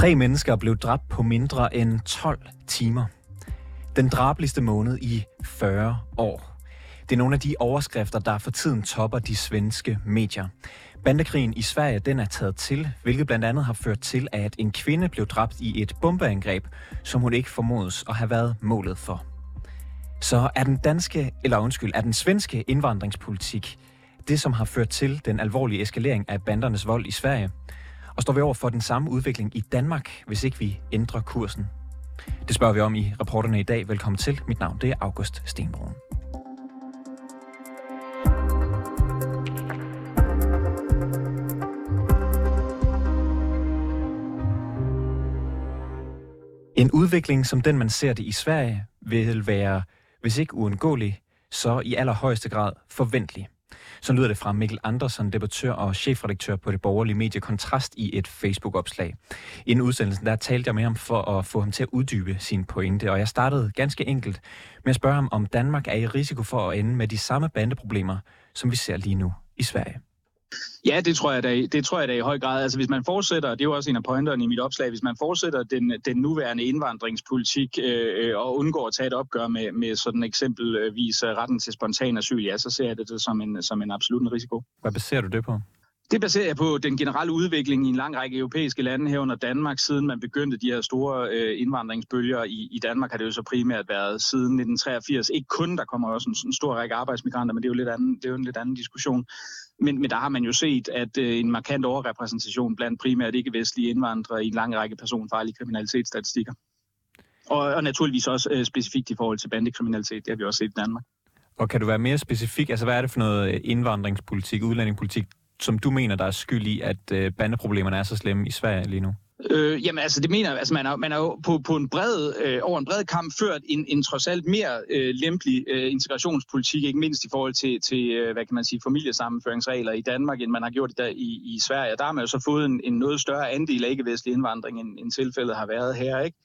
Tre mennesker blev dræbt på mindre end 12 timer. Den drabeligste måned i 40 år. Det er nogle af de overskrifter, der for tiden topper de svenske medier. Bandekrigen i Sverige den er taget til, hvilket blandt andet har ført til, at en kvinde blev dræbt i et bombeangreb, som hun ikke formodes at have været målet for. Så er den danske, eller undskyld, er den svenske indvandringspolitik det, som har ført til den alvorlige eskalering af bandernes vold i Sverige? Og står vi over for den samme udvikling i Danmark, hvis ikke vi ændrer kursen? Det spørger vi om i rapporterne i dag. Velkommen til. Mit navn det er August Stenbrun. En udvikling som den, man ser det i Sverige, vil være, hvis ikke uundgåelig, så i allerhøjeste grad forventelig. Så lyder det fra Mikkel Andersen, debattør og chefredaktør på det borgerlige medie Kontrast i et Facebook-opslag. Inden udsendelsen der talte jeg med ham for at få ham til at uddybe sin pointe, og jeg startede ganske enkelt med at spørge ham, om Danmark er i risiko for at ende med de samme bandeproblemer, som vi ser lige nu i Sverige. Ja, det tror jeg da, det tror jeg da i høj grad. Altså hvis man fortsætter, det er jo også en af pointerne i mit opslag, hvis man fortsætter den, den nuværende indvandringspolitik øh, og undgår at tage et opgør med, med sådan eksempelvis retten til spontan asyl, ja, så ser jeg det som en, som en absolut risiko. Hvad baserer du det på? Det baserer jeg på den generelle udvikling i en lang række europæiske lande herunder Danmark, siden man begyndte de her store øh, indvandringsbølger. I, I Danmark har det jo så primært været siden 1983. Ikke kun, der kommer også en, en stor række arbejdsmigranter, men det er jo, lidt anden, det er jo en lidt anden diskussion. Men, men der har man jo set, at øh, en markant overrepræsentation blandt primært ikke-vestlige indvandrere i en lang række personfarlige kriminalitetsstatistikker. Og, og naturligvis også øh, specifikt i forhold til bandekriminalitet, det har vi også set i Danmark. Og kan du være mere specifik? Altså, hvad er det for noget øh, indvandringspolitik, udlændingepolitik, som du mener, der er skyld i, at øh, bandeproblemerne er så slemme i Sverige lige nu? Øh, jamen altså, det mener altså man har, man har jo på, på en bred, øh, over en bred kamp ført en, en trods alt mere øh, lempelig øh, integrationspolitik, ikke mindst i forhold til, til øh, hvad kan man sige, familiesammenføringsregler i Danmark, end man har gjort det der i, i Sverige. Der har man jo så fået en, en noget større andel af ikke-vestlig indvandring, end, end tilfældet har været her, ikke?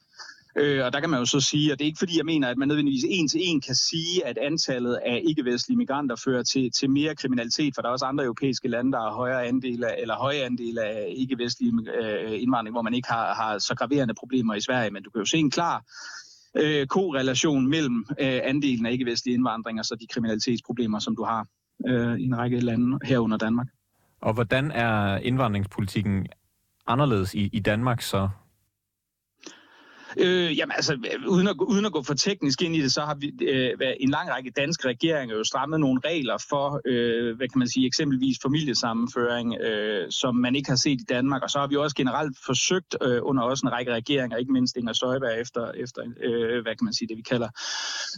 Øh, og der kan man jo så sige, at det er ikke fordi, jeg mener, at man nødvendigvis en til en kan sige, at antallet af ikke-vestlige migranter fører til, til mere kriminalitet, for der er også andre europæiske lande, der har højere andele, eller høje andele af ikke-vestlige øh, indvandring, hvor man ikke har, har så graverende problemer i Sverige. Men du kan jo se en klar øh, korrelation mellem øh, andelen af ikke-vestlige indvandring og så de kriminalitetsproblemer, som du har øh, i en række lande herunder Danmark. Og hvordan er indvandringspolitikken anderledes i, i Danmark så Øh, jamen altså, uden at, uden at gå for teknisk ind i det, så har vi øh, en lang række danske regeringer jo strammet nogle regler for, øh, hvad kan man sige, eksempelvis familiesammenføring, øh, som man ikke har set i Danmark. Og så har vi også generelt forsøgt øh, under også en række regeringer, ikke mindst Inger Støjberg efter, efter øh, hvad kan man sige, det vi kalder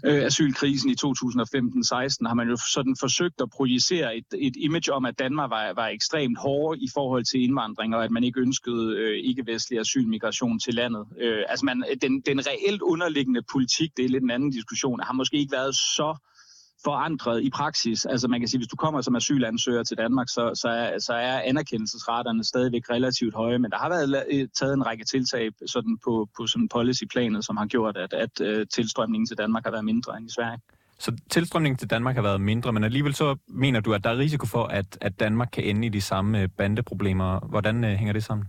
øh, asylkrisen i 2015-16, har man jo sådan forsøgt at projicere et, et image om, at Danmark var, var ekstremt hård i forhold til indvandring, og at man ikke ønskede øh, ikke-vestlig asylmigration til landet. Øh, altså man Øh, den, den reelt underliggende politik, det er lidt en anden diskussion, har måske ikke været så forandret i praksis. Altså man kan sige, hvis du kommer som asylansøger til Danmark, så, så, er, så er anerkendelsesraterne stadigvæk relativt høje, men der har været øh, taget en række tiltag sådan på, på sådan policyplanet, som har gjort, at, at, at tilstrømningen til Danmark har været mindre end i Sverige. Så tilstrømningen til Danmark har været mindre, men alligevel så mener du, at der er risiko for, at, at Danmark kan ende i de samme bandeproblemer. Hvordan hænger det sammen?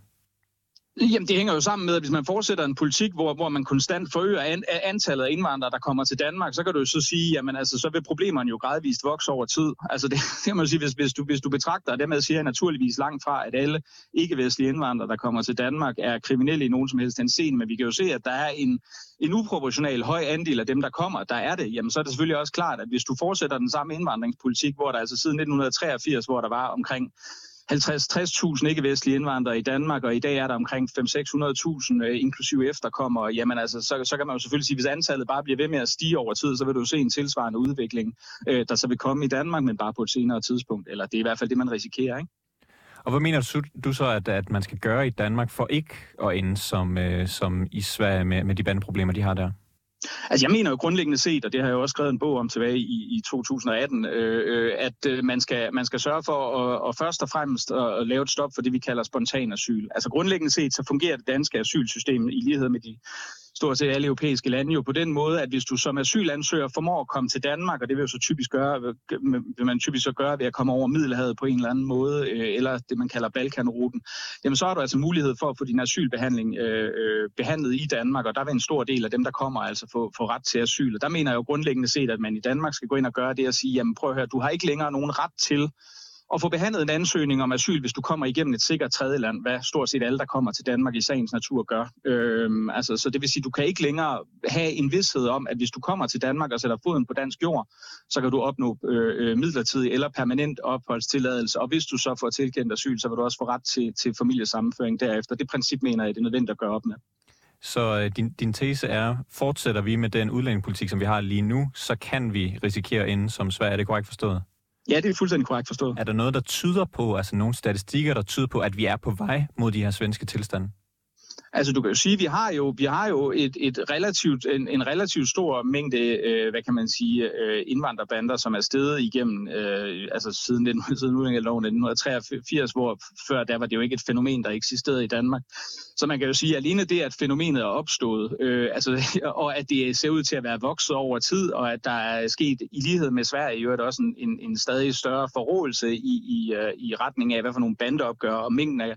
Jamen, det hænger jo sammen med, at hvis man fortsætter en politik, hvor, hvor man konstant forøger an, antallet af indvandrere, der kommer til Danmark, så kan du jo så sige, jamen altså, så vil problemerne jo gradvist vokse over tid. Altså, det, det må man sige, hvis, hvis, du, hvis du betragter, og dermed siger jeg naturligvis langt fra, at alle ikke-vestlige indvandrere, der kommer til Danmark, er kriminelle i nogen som helst henseende, men vi kan jo se, at der er en, en uproportional høj andel af dem, der kommer, der er det, jamen så er det selvfølgelig også klart, at hvis du fortsætter den samme indvandringspolitik, hvor der altså siden 1983, hvor der var omkring 50-60.000 ikke-vestlige indvandrere i Danmark, og i dag er der omkring 500-600.000 øh, inklusive efterkommere. Jamen altså, så, så kan man jo selvfølgelig sige, hvis antallet bare bliver ved med at stige over tid, så vil du se en tilsvarende udvikling, øh, der så vil komme i Danmark, men bare på et senere tidspunkt. Eller det er i hvert fald det, man risikerer, ikke? Og hvad mener du, du så, at, at man skal gøre i Danmark for ikke at ende som, øh, som i Sverige med, med de bandeproblemer, de har der? Altså jeg mener jo grundlæggende set, og det har jeg jo også skrevet en bog om tilbage i, i 2018, øh, øh, at øh, man, skal, man skal sørge for at, og først og fremmest at, at lave et stop for det, vi kalder spontan asyl. Altså grundlæggende set, så fungerer det danske asylsystem i lighed med de stort set alle europæiske lande jo på den måde, at hvis du som asylansøger formår at komme til Danmark, og det vil jo så typisk gøre, vil man typisk så gøre ved at komme over Middelhavet på en eller anden måde, øh, eller det man kalder Balkanruten, jamen så har du altså mulighed for at få din asylbehandling øh, øh, behandlet i Danmark, og der vil en stor del af dem, der kommer, altså få, få ret til asyl. Og der mener jeg jo grundlæggende set, at man i Danmark skal gå ind og gøre det og sige, jamen prøv at høre, du har ikke længere nogen ret til at få behandlet en ansøgning om asyl, hvis du kommer igennem et sikkert tredjeland, hvad stort set alle, der kommer til Danmark i sagens natur, gør. Øhm, altså, så det vil sige, du kan ikke længere have en vidshed om, at hvis du kommer til Danmark og sætter foden på dansk jord, så kan du opnå øh, øh midlertidig eller permanent opholdstilladelse, og hvis du så får tilkendt asyl, så vil du også få ret til, til familiesammenføring derefter. Det princip mener jeg, det er nødvendigt at gøre op med. Så øh, din, din tese er, fortsætter vi med den udlændingepolitik, som vi har lige nu, så kan vi risikere inden som Sverige. Er det korrekt forstået? Ja, det er fuldstændig korrekt forstået. Er der noget, der tyder på, altså nogle statistikker, der tyder på, at vi er på vej mod de her svenske tilstande? Altså du kan jo sige, vi har jo, vi har jo et, et relativt, en, en relativt stor mængde, øh, hvad kan man sige, øh, indvandrerbander, som er steget igennem, øh, altså siden, siden udlændingeloven 1983, hvor før der var det jo ikke et fænomen, der eksisterede i Danmark. Så man kan jo sige, at alene det, at fænomenet er opstået, øh, altså, og at det ser ud til at være vokset over tid, og at der er sket i lighed med Sverige jo er også en, en, en stadig større forrådelse i, i, øh, i retning af, hvad for nogle bandeopgør og mængden af,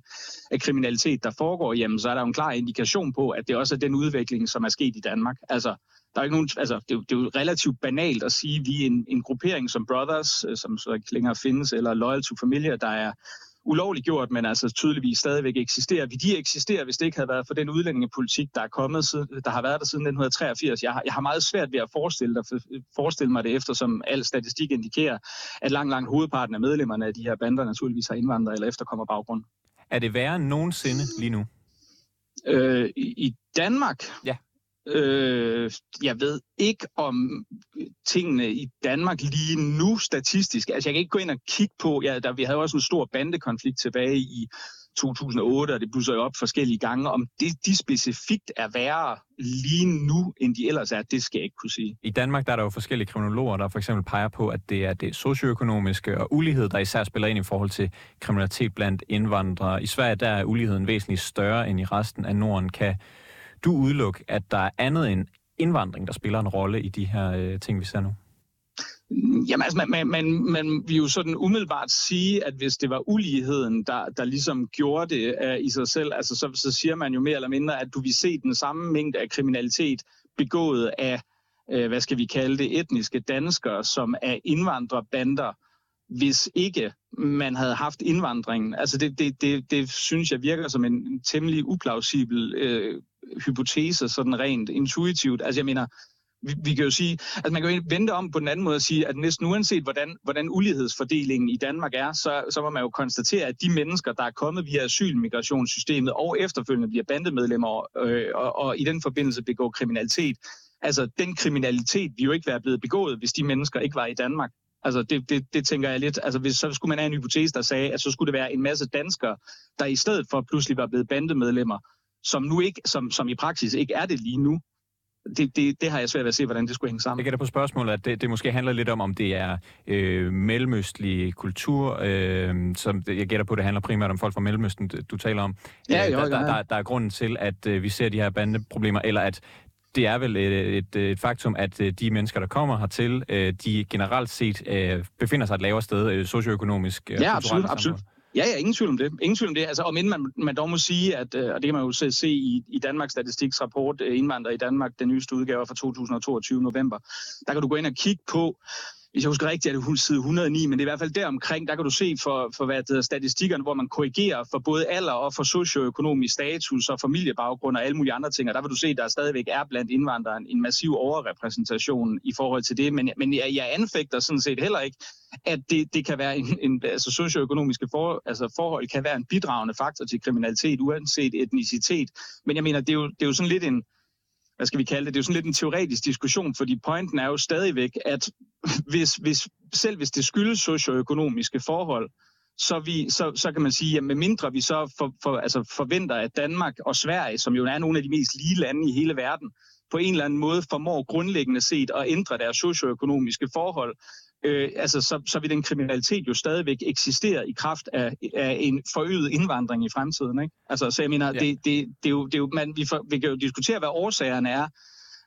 af kriminalitet, der foregår, jamen så er der jo en klar indikation på, at det også er den udvikling, som er sket i Danmark. Altså, der er ikke nogen, altså, det, er jo, det er jo relativt banalt at sige, at vi er en, en gruppering som Brothers, øh, som så ikke længere findes, eller Loyal to Familia, der er ulovligt gjort, men altså tydeligvis stadigvæk eksisterer. Vi de eksisterer, hvis det ikke havde været for den udlændingepolitik, der er kommet, der har været der siden 1983. Jeg har, jeg har meget svært ved at forestille, dig, forestille mig det, eftersom al statistik indikerer, at langt, langt hovedparten af medlemmerne af de her bander naturligvis har indvandrer eller efterkommer baggrund. Er det værre end nogensinde lige nu? Øh, I Danmark? Ja. Øh, jeg ved ikke om tingene i Danmark lige nu statistisk. Altså jeg kan ikke gå ind og kigge på, ja, der, vi havde også en stor bandekonflikt tilbage i 2008, og det blusser jo op forskellige gange. Om det, de specifikt er værre lige nu, end de ellers er, det skal jeg ikke kunne sige. I Danmark der er der jo forskellige kriminologer, der for eksempel peger på, at det er det socioøkonomiske og ulighed, der især spiller ind i forhold til kriminalitet blandt indvandrere. I Sverige der er uligheden væsentligt større end i resten af Norden. Kan du udelukke, at der er andet end indvandring, der spiller en rolle i de her øh, ting, vi ser nu? Jamen altså, man, man, man vil jo sådan umiddelbart sige, at hvis det var uligheden, der, der ligesom gjorde det uh, i sig selv, altså så, så siger man jo mere eller mindre, at du vil se den samme mængde af kriminalitet begået af, uh, hvad skal vi kalde det, etniske danskere, som er indvandrerbander, hvis ikke man havde haft indvandringen. Altså det, det, det, det synes jeg virker som en temmelig uplausibel øh, hypotese, sådan rent intuitivt. Altså jeg mener, vi, vi kan jo sige, altså man kan jo vente om på den anden måde og sige, at næsten uanset hvordan, hvordan ulighedsfordelingen i Danmark er, så, så må man jo konstatere, at de mennesker, der er kommet via asylmigrationssystemet og efterfølgende bliver bandemedlemmer øh, og, og i den forbindelse begår kriminalitet, altså den kriminalitet vi jo ikke være blevet begået, hvis de mennesker ikke var i Danmark. Altså det, det, det tænker jeg lidt, altså hvis, så skulle man have en hypotese, der sagde, at så skulle det være en masse danskere, der i stedet for pludselig var blevet bandemedlemmer, som nu ikke, som, som i praksis ikke er det lige nu. Det, det, det har jeg svært ved at se, hvordan det skulle hænge sammen. Jeg gætter på spørgsmålet, at det, det måske handler lidt om, om det er øh, mellemøstlig kultur, øh, som jeg gætter på, det handler primært om folk fra Mellemøsten, du taler om. Ja, jo, der, der, der, der er grunden til, at øh, vi ser de her bandeproblemer, eller at det er vel et, et, et faktum, at øh, de mennesker, der kommer hertil, øh, de generelt set øh, befinder sig et lavere sted socioøkonomisk. Ja, absolut, absolut. Ja, ja, ingen tvivl om det. Ingen tvivl om det. Altså, om inden man, man dog må sige, at, øh, og det kan man jo se, se i, i Danmarks Statistiks rapport, øh, Indvandrere i Danmark, den nyeste udgave fra 2022 november, der kan du gå ind og kigge på, hvis jeg husker rigtigt, er det side 109, men det er i hvert fald deromkring, der kan du se for, for hvad det statistikkerne, hvor man korrigerer for både alder og for socioøkonomisk status og familiebaggrund og alle mulige andre ting, og der vil du se, at der stadigvæk er blandt indvandrere en massiv overrepræsentation i forhold til det, men, men jeg, jeg anfægter sådan set heller ikke, at det, det kan være en, en altså socioøkonomiske for, altså forhold kan være en bidragende faktor til kriminalitet, uanset etnicitet, men jeg mener, det er jo, det er jo sådan lidt en, hvad skal vi kalde det, det er jo sådan lidt en teoretisk diskussion, fordi pointen er jo stadigvæk, at hvis, hvis, selv hvis det skyldes socioøkonomiske forhold, så, vi, så, så kan man sige, at med mindre vi så for, for, altså forventer, at Danmark og Sverige, som jo er nogle af de mest lige lande i hele verden, på en eller anden måde formår grundlæggende set at ændre deres socioøkonomiske forhold, øh, altså, så, så vil den kriminalitet jo stadigvæk eksistere i kraft af, af en forøget indvandring i fremtiden. Ikke? Altså, så jeg mener, ja. det, det, det, er jo, det er jo, man, vi, for, vi kan jo diskutere, hvad årsagerne er,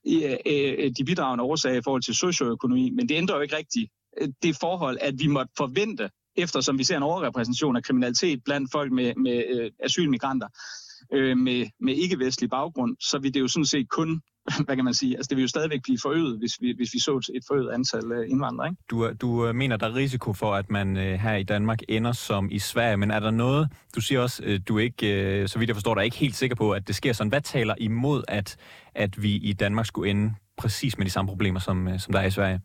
i, øh, de bidragende årsager i forhold til socioøkonomi, men det ændrer jo ikke rigtigt øh, det forhold, at vi måtte forvente, eftersom vi ser en overrepræsentation af kriminalitet blandt folk med, med øh, asylmigranter, øh, med, med ikke-vestlig baggrund, så vil det jo sådan set kun hvad kan man sige, altså det vil jo stadigvæk blive forøget, hvis vi, hvis vi så et forøget antal øh, indvandrere. Ikke? Du, du øh, mener, der er risiko for, at man øh, her i Danmark ender som i Sverige, men er der noget, du siger også, øh, du er ikke, øh, så vidt jeg forstår, der er ikke helt sikker på, at det sker sådan. Hvad taler imod, at, at vi i Danmark skulle ende præcis med de samme problemer, som, som der er i Sverige?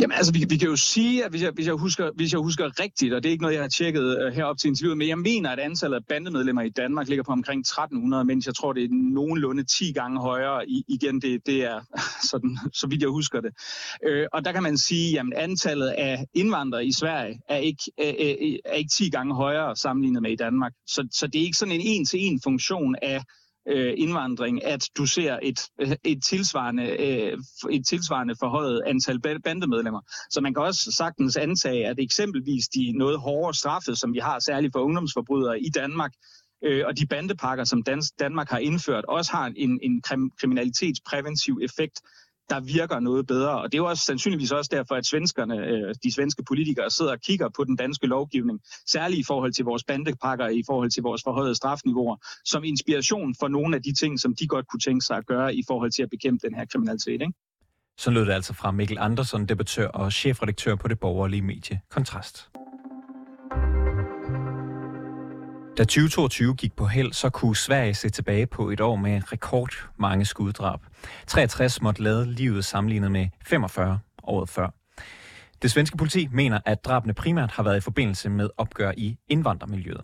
Jamen altså, vi, vi kan jo sige, at hvis jeg, hvis, jeg husker, hvis jeg husker rigtigt, og det er ikke noget, jeg har tjekket øh, uh, herop til interviewet, men jeg mener, at antallet af bandemedlemmer i Danmark ligger på omkring 1300, mens jeg tror, det er nogenlunde 10 gange højere. I, igen, det, det er sådan, så vidt jeg husker det. Uh, og der kan man sige, at antallet af indvandrere i Sverige er ikke, uh, er ikke 10 gange højere sammenlignet med i Danmark. Så, så det er ikke sådan en en-til-en funktion af øh, indvandring, at du ser et, øh, et, tilsvarende, øh, et tilsvarende forhøjet antal bandemedlemmer. Så man kan også sagtens antage, at eksempelvis de noget hårdere straffe, som vi har særligt for ungdomsforbrydere i Danmark, øh, og de bandepakker, som Dans, Danmark har indført, også har en, en kriminalitetspræventiv effekt, der virker noget bedre. Og det er jo også sandsynligvis også derfor, at svenskerne, øh, de svenske politikere sidder og kigger på den danske lovgivning, særligt i forhold til vores bandepakker, i forhold til vores forhøjede strafniveauer, som inspiration for nogle af de ting, som de godt kunne tænke sig at gøre i forhold til at bekæmpe den her kriminalitet. Ikke? Så lød det altså fra Mikkel Andersen, debattør og chefredaktør på det borgerlige medie Kontrast. Da 2022 gik på held, så kunne Sverige se tilbage på et år med rekord mange skuddrab. 63 måtte lade livet sammenlignet med 45 året før. Det svenske politi mener, at drabene primært har været i forbindelse med opgør i indvandrermiljøet.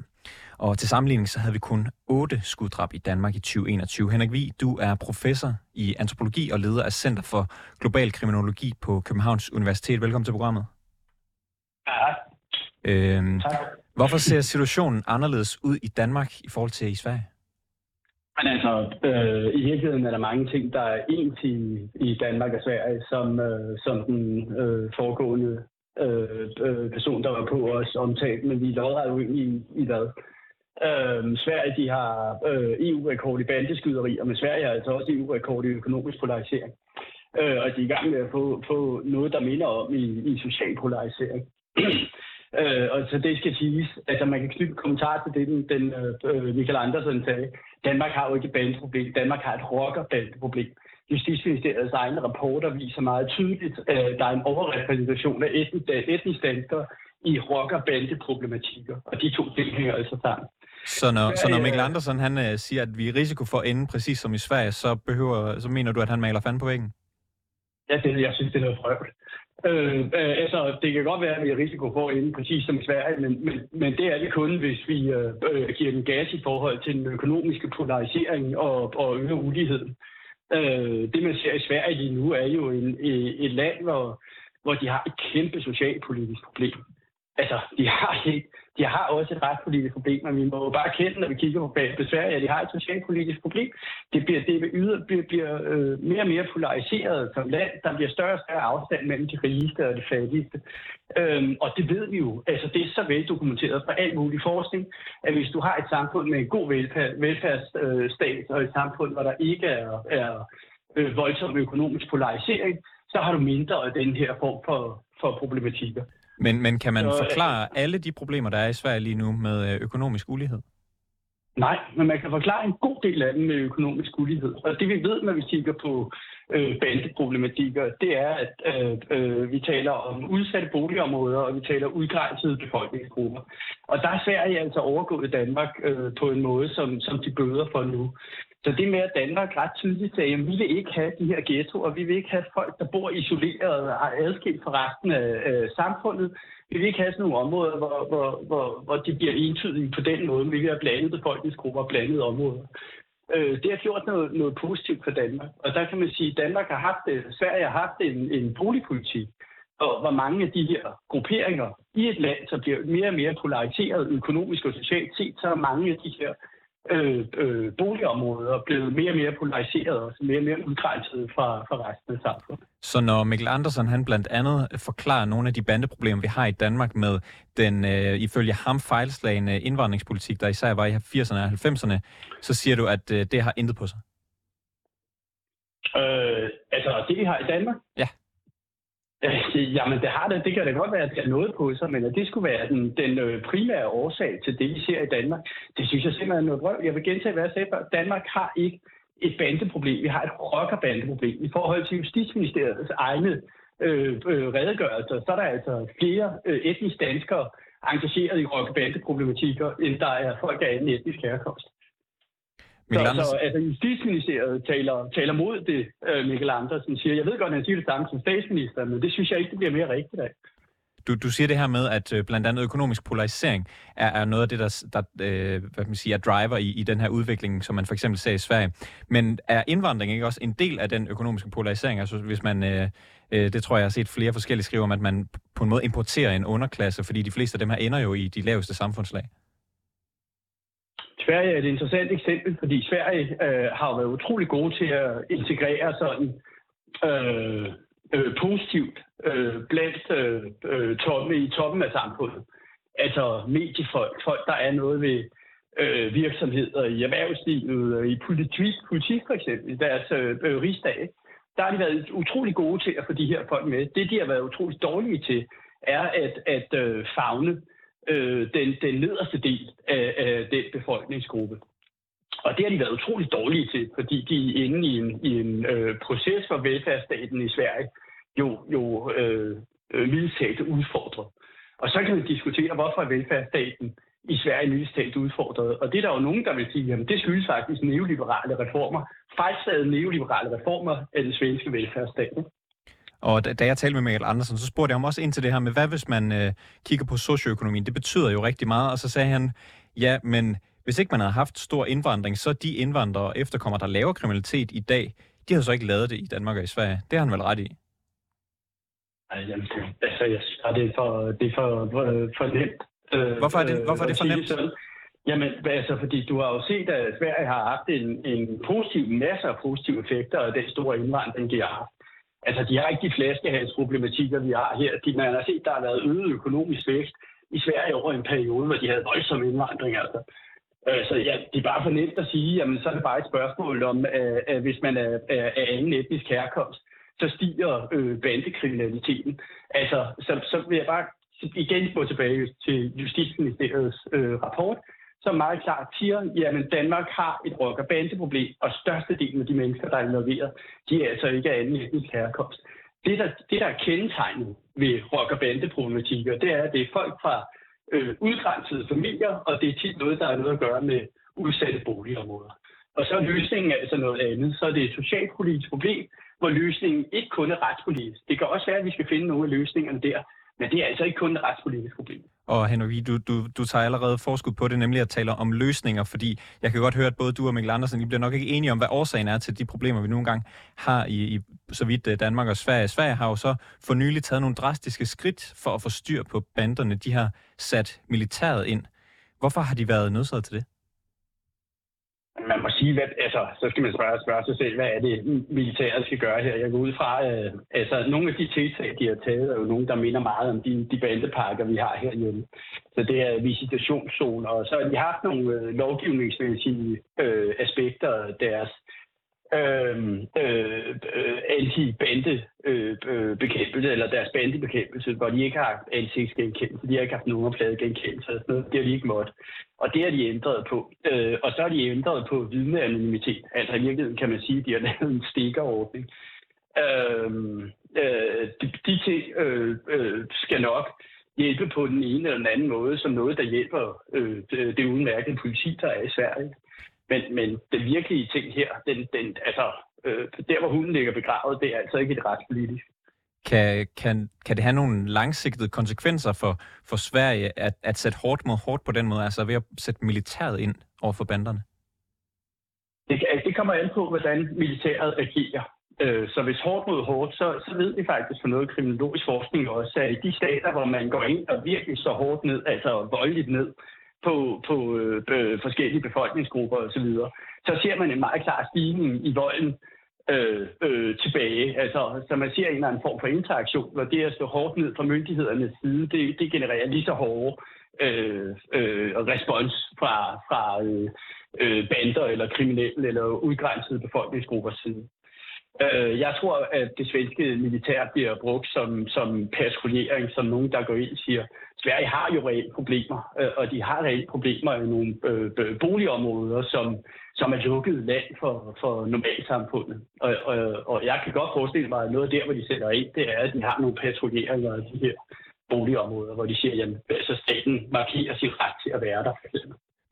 Og til sammenligning så havde vi kun 8 skuddrab i Danmark i 2021. Henrik Vig, du er professor i antropologi og leder af Center for Global Kriminologi på Københavns Universitet. Velkommen til programmet. Ja. Øhm, tak. Hvorfor ser situationen anderledes ud i Danmark i forhold til i Sverige? Men altså, øh, i virkeligheden er der mange ting, der er ens i, i Danmark og Sverige, som, øh, som den øh, foregående øh, øh person, der var på os omtalt, men vi er lodret uenige i, i hvad. Øh, Sverige de har øh, EU-rekord i bandeskyderi, og med Sverige har altså også EU-rekord i økonomisk polarisering. Øh, og de er i gang med at få, få noget, der minder om i, i social polarisering. Øh, og så det skal siges, altså man kan knytte kommentar til det, den, den øh, Michael Andersen sagde. Danmark har jo ikke et bandeproblem. Danmark har et rockerbandeproblem. Justitsministeriets egne rapporter viser meget tydeligt, at der er en overrepræsentation af etnisk danskere i rocker-bande-problematikker. Og de to ting hænger altså sammen. Så når, så når Mikkel Andersen han, uh, siger, at vi er risiko for at ende præcis som i Sverige, så, behøver, så mener du, at han maler fanden på væggen? Ja, det, jeg synes, det er noget frøvl. Øh, øh, altså, det kan godt være, at vi har risiko for at ende præcis som i Sverige, men, men, men det er det kun, hvis vi øh, øh, giver den gas i forhold til den økonomiske polarisering og, og øger uligheden. Øh, det, man ser i Sverige lige nu, er jo en, øh, et land, hvor, hvor de har et kæmpe socialpolitisk problem. Altså, de har ikke de har også et retspolitisk problem, men vi må jo bare kende, når vi kigger på Sverige, at de har et socialpolitisk problem. Det bliver, det yder, bliver, bliver øh, mere og mere polariseret som land. Der bliver større og større afstand mellem de rigeste og de fattigste. Øhm, og det ved vi jo. Altså, det er så veldokumenteret fra al mulig forskning, at hvis du har et samfund med en god velfærd, velfærdsstat øh, og et samfund, hvor der ikke er, er øh, voldsom økonomisk polarisering, så har du mindre af den her form for, for problematikker. Men, men kan man så, forklare alle de problemer, der er i Sverige lige nu med øh, økonomisk ulighed? Nej, men man kan forklare en god del af dem med økonomisk ulighed. Og det vi ved, når vi kigger på øh, bandeproblematikker, det er, at øh, øh, vi taler om udsatte boligområder, og vi taler udgrænsede befolkningsgrupper. Og der er Sverige altså overgået Danmark øh, på en måde, som, som de bøder for nu. Så det med, at Danmark ret tydeligt sagde, at vi vil ikke have de her ghettoer, vi vil ikke have folk, der bor isoleret og adskilt fra resten af øh, samfundet. Vi vil ikke have sådan nogle områder, hvor, hvor, hvor, hvor de bliver entydige på den måde. Vi vil have blandede befolkningsgrupper og blandede områder. Øh, det har gjort noget, noget positivt for Danmark. Og der kan man sige, at Danmark har haft det, Sverige har haft en, en boligpolitik, og hvor mange af de her grupperinger i et land, så bliver mere og mere polariseret økonomisk og socialt set, så er mange af de her øh, øh, boligområder blevet mere og mere polariseret og mere og mere udgrænset fra, fra resten af samfundet. Så når Mikkel Andersen han blandt andet forklarer nogle af de bandeproblemer, vi har i Danmark med den øh, ifølge ham fejlslagende indvandringspolitik, der især var i 80'erne og 90'erne, så siger du, at øh, det har intet på sig? Øh, altså det, vi har i Danmark? Ja. Øh, jamen, det har det. Det kan da godt være, at det er noget på sig, men at det skulle være den, den øh, primære årsag til det, vi ser i Danmark, det synes jeg simpelthen er noget brøv. Jeg vil gentage, hvad jeg sagde før. Danmark har ikke et bandeproblem. Vi har et rockerbandeproblem. I forhold til Justitsministeriets egne øh, øh, redegørelser, så er der altså flere øh, etniske danskere engageret i rockerbandeproblematikker, end der er folk af anden etnisk herkomst. Så, så altså, Justitsministeriet taler, taler mod det, uh, Mikkel Andersen siger. Jeg ved godt, at han siger det samme som statsminister, men det synes jeg ikke, det bliver mere rigtigt af. Du, du siger det her med, at øh, blandt andet økonomisk polarisering er, er noget af det, der, der øh, hvad man siger, er driver i, i den her udvikling, som man for eksempel ser i Sverige. Men er indvandring ikke også en del af den økonomiske polarisering? Altså hvis man, øh, øh, det tror jeg, jeg har set flere forskellige skrive om, at man på en måde importerer en underklasse, fordi de fleste af dem her ender jo i de laveste samfundslag. Sverige er et interessant eksempel, fordi Sverige øh, har været utrolig gode til at integrere sådan øh, øh, positivt øh, blandt øh, øh, toppen, i toppen af samfundet. Altså mediefolk, folk, der er noget ved øh, virksomheder i erhvervslivet, øh, i politik, politik for eksempel, i deres øh, øh, rigsdag. Der har de været utrolig gode til at få de her folk med. Det, de har været utrolig dårlige til, er at, at øh, fagne øh, Øh, den, den nederste del af, af den befolkningsgruppe. Og det har de været utrolig dårlige til, fordi de er inde i en, i en øh, proces for velfærdsstaten i Sverige, jo, jo øh, mildtalt udfordret. Og så kan vi diskutere, hvorfor er velfærdsstaten i Sverige mildtalt udfordret. Og det er der jo nogen, der vil sige, at det skyldes faktisk neoliberale reformer, fejlslaget neoliberale reformer af den svenske velfærdsstat. Og da, da jeg talte med Michael Andersen, så spurgte jeg ham også ind til det her med, hvad hvis man øh, kigger på socioøkonomien? Det betyder jo rigtig meget. Og så sagde han, ja, men hvis ikke man havde haft stor indvandring, så de indvandrere og efterkommer, der laver kriminalitet i dag, de har så ikke lavet det i Danmark og i Sverige. Det har han vel ret i? Jamen, altså, jeg synes, det er for, det er for, for, for nemt. Øh, hvorfor er det, hvorfor er det for nemt? Sådan. Jamen, altså, fordi du har jo set, at Sverige har haft en, en positiv, masse af positive effekter af den store indvandring, de har haft. Altså, de har ikke de flaskehalsproblematikker, vi har her. De, man har set, der har været øget økonomisk vækst i Sverige over en periode, hvor de havde voldsom indvandring. Altså. Øh, så ja, det er bare for nemt at sige, jamen så er det bare et spørgsmål om, at, at hvis man er af anden etnisk herkomst, så stiger øh, bandekriminaliteten. Altså, så, så vil jeg bare igen gå tilbage til Justitsministeriets øh, rapport, som meget klart siger, at Danmark har et rock- og bandeproblem, og størstedelen af de mennesker, der er involveret, de er altså ikke af anden etnisk herkomst. Det der, det, der er kendetegnet ved rock- og bandeproblematikker, det er, at det er folk fra øh, udgrænsede familier, og det er tit noget, der har noget at gøre med udsatte boligområder. Og så er løsningen altså noget andet. Så er det et socialpolitisk problem, hvor løsningen ikke kun er retspolitisk. Det kan også være, at vi skal finde nogle af løsningerne der, men det er altså ikke kun et retspolitisk problem. Og Henrik, du, du, du tager allerede forskud på det, nemlig at tale om løsninger, fordi jeg kan godt høre, at både du og Mikkel Andersen, I bliver nok ikke enige om, hvad årsagen er til de problemer, vi nogle gange har i, i så vidt øh, Danmark og Sverige. Sverige har jo så for nylig taget nogle drastiske skridt for at få styr på banderne. De har sat militæret ind. Hvorfor har de været nødsaget til det? Man må sige, hvad, altså, så skal man spørge, spørge sig selv, hvad er det, militæret skal gøre her? Jeg går ud fra, øh, altså, nogle af de tiltag, de har taget, er jo nogle, der minder meget om de, de bandepakker, vi har herhjemme. Så det er visitationszoner, og så har de haft nogle øh, lovgivningsmæssige øh, aspekter af deres Øhm, øh, øh, anti-bande-bekæmpelse, øh, eller deres bandebekæmpelse, hvor de ikke har ansigtsgenkendelse, de har ikke haft nogen pladegenkendelse, og sådan noget. Det har de ikke måttet. Og det har de ændret på. Øh, og så har de ændret på vidneanonymitet. Altså i virkeligheden kan man sige, at de har lavet en stikkerordning. Øh, øh, de, de ting øh, øh, skal nok hjælpe på den ene eller den anden måde, som noget, der hjælper øh, det, det udmærkede politi, der er i Sverige. Men, men den virkelige ting her, den, den, altså, øh, der hvor hunden ligger begravet, det er altså ikke et retspolitisk. Kan, kan, kan det have nogle langsigtede konsekvenser for, for Sverige at, at sætte hårdt mod hårdt på den måde, altså ved at sætte militæret ind over for banderne? Det, det kommer an på, hvordan militæret agerer. Øh, så hvis hårdt mod hårdt, så, så ved vi faktisk for noget kriminologisk forskning også, at i de stater, hvor man går ind og virkelig så hårdt ned, altså voldeligt ned, på, på øh, øh, forskellige befolkningsgrupper osv., så ser man en meget klar stigning i volden øh, øh, tilbage. Altså, så man ser en eller anden form for interaktion, og det at stå hårdt ned fra myndighedernes side, det, det genererer lige så hårde øh, øh, respons fra, fra øh, øh, bander eller kriminelle eller udgrænsede befolkningsgruppers side. Øh, jeg tror, at det svenske militær bliver brugt som, som patruljering, som nogen, der går ind og siger, Sverige har jo reelle problemer, øh, og de har reelle problemer i nogle øh, boligområder, som, som er lukket land for, for normalsamfundet. Og, og, og jeg kan godt forestille mig, at noget der, hvor de sætter ind, det er, at de har nogle patruljeringer af de her boligområder, hvor de siger, at altså staten markerer sin ret til at være der.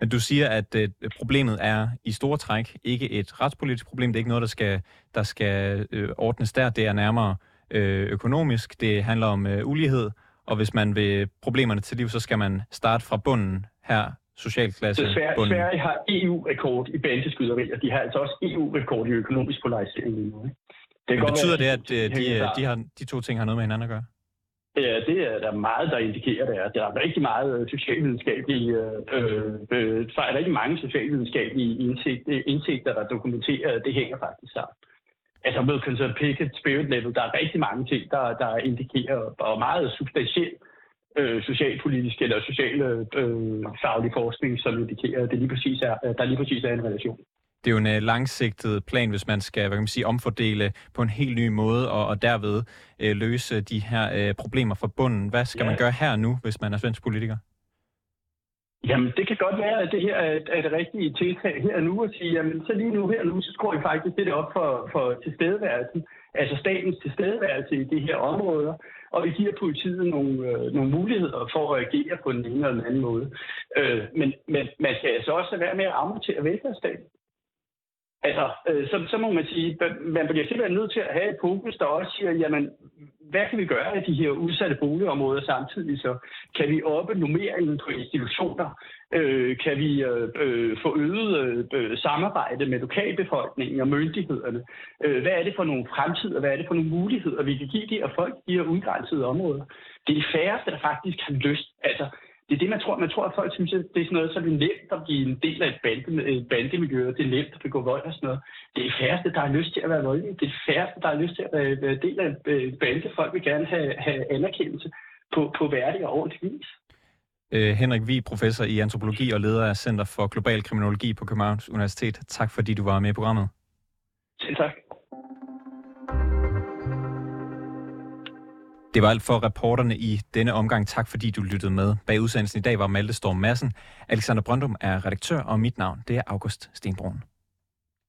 Men du siger, at øh, problemet er i store træk ikke et retspolitisk problem. Det er ikke noget, der skal, der skal øh, ordnes der. Det er nærmere øh, økonomisk. Det handler om øh, ulighed. Og hvis man vil problemerne til liv, så skal man starte fra bunden her, socialklasse. Så Sverige. Sverige har EU-rekord i bandeskyderi, og de har altså også EU-rekord i økonomisk polarisering lige nu. Det Men betyder være, det, at øh, de, de, de, har, de to ting har noget med hinanden at gøre? Ja, det er der meget, der indikerer det. Der er rigtig meget øh, socialvidenskabelige, øh, øh, øh, der er rigtig mange socialvidenskabelige indsigt, øh, indsigter, der dokumenterer, at det hænger faktisk sammen. Altså med Concern Picket Spirit Level, der er rigtig mange ting, der, der indikerer, og meget substantiel øh, socialpolitisk eller social øh, faglig forskning, som indikerer, at det lige præcis er, der lige præcis er en relation det er jo en uh, langsigtet plan, hvis man skal hvad kan man sige, omfordele på en helt ny måde, og, og derved uh, løse de her uh, problemer fra bunden. Hvad skal ja. man gøre her nu, hvis man er svensk politiker? Jamen, det kan godt være, at det her er et, er et rigtigt tiltag her nu at sige, jamen, så lige nu her nu, så skruer vi faktisk det op for, for tilstedeværelsen, altså statens tilstedeværelse i de her områder, og vi giver politiet nogle, øh, nogle muligheder for at agere på den ene eller den anden måde. Øh, men, men man skal altså også være med at amortere velfærdsstaten. Altså, øh, så, så må man sige, man bliver simpelthen nødt til at have et fokus, der også siger, jamen, hvad kan vi gøre af de her udsatte boligområder samtidig? Så kan vi oppe normeringen på institutioner? Øh, kan vi øh, øh få øget øh, samarbejde med lokalbefolkningen og myndighederne? Øh, hvad er det for nogle fremtider? Hvad er det for nogle muligheder, vi kan give de her folk, de her udgrænsede områder? Det er de færreste, der faktisk har lyst. Altså, det er det, man tror. Man tror, at folk synes, at det er sådan noget, så er det nemt at blive en del af et, bande, et bandemiljø, og det er nemt at begå vold og sådan noget. Det er færreste, der har lyst til at være voldelige. Det er færreste, der har lyst til at være, være del af et bande. Folk vil gerne have, have anerkendelse på, på værdig og ordentlig vis. Øh, Henrik Vig, professor i antropologi og leder af Center for Global Kriminologi på Københavns Universitet. Tak fordi du var med i programmet. Selv tak. Det var alt for reporterne i denne omgang. Tak fordi du lyttede med. Bag udsendelsen i dag var Malte Storm Madsen. Alexander Brøndum er redaktør, og mit navn det er August Stenbrun.